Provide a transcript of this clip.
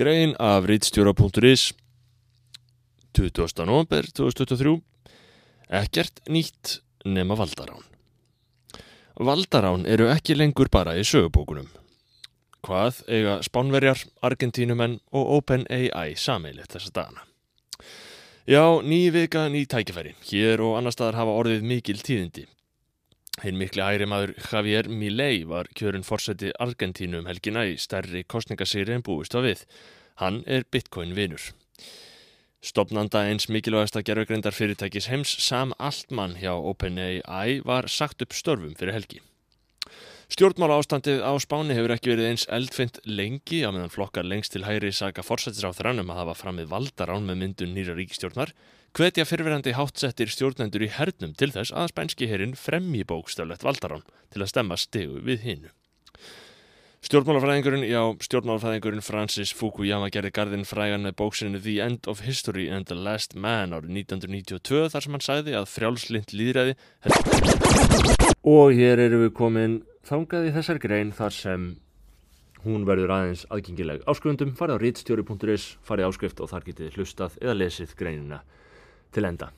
Grein af rítstjóra.is 20. november 2023 Ekkert nýtt nema valdarán Valdarán eru ekki lengur bara í sögubókunum. Hvað eiga spánverjar, argentínumenn og OpenAI sameilið þessa dagana? Já, ný vika, ný tækifæri. Hér og annar staðar hafa orðið mikil tíðindi. Hinn mikli hægri maður Javier Milei var kjörun fórseti Argentínu um helgina í stærri kostningasýri en búist var við. Hann er bitcoin vinur. Stopnanda eins mikilvægasta gerfugreindar fyrirtækis heims Sam Altman hjá OpenAI var sagt upp störfum fyrir helgi. Stjórnmála ástandið á Spáni hefur ekki verið eins eldfind lengi á meðan flokkar lengst til hægri saga forsættisráþrann um að hafa framið valdarán með myndun nýra ríkistjórnar hvetja fyrverandi hátsettir stjórnendur í hernum til þess að spænski herin fremji bókstaflegt valdarán til að stemma stegu við hinnu. Stjórnmálafræðingurinn, já, stjórnmálafræðingurinn Francis Fukuyama gerði gardinn frægan með bóksinu The End of History and the Last Man árið 1992 þar sem hann sagði að frjálslind líðræði Og hér eru við komin þangað í þessar grein þar sem hún verður aðeins aðgengileg áskrifundum, farið á readstjóri.is, farið áskrift og þar getið hlustað eða lesið greinina til enda.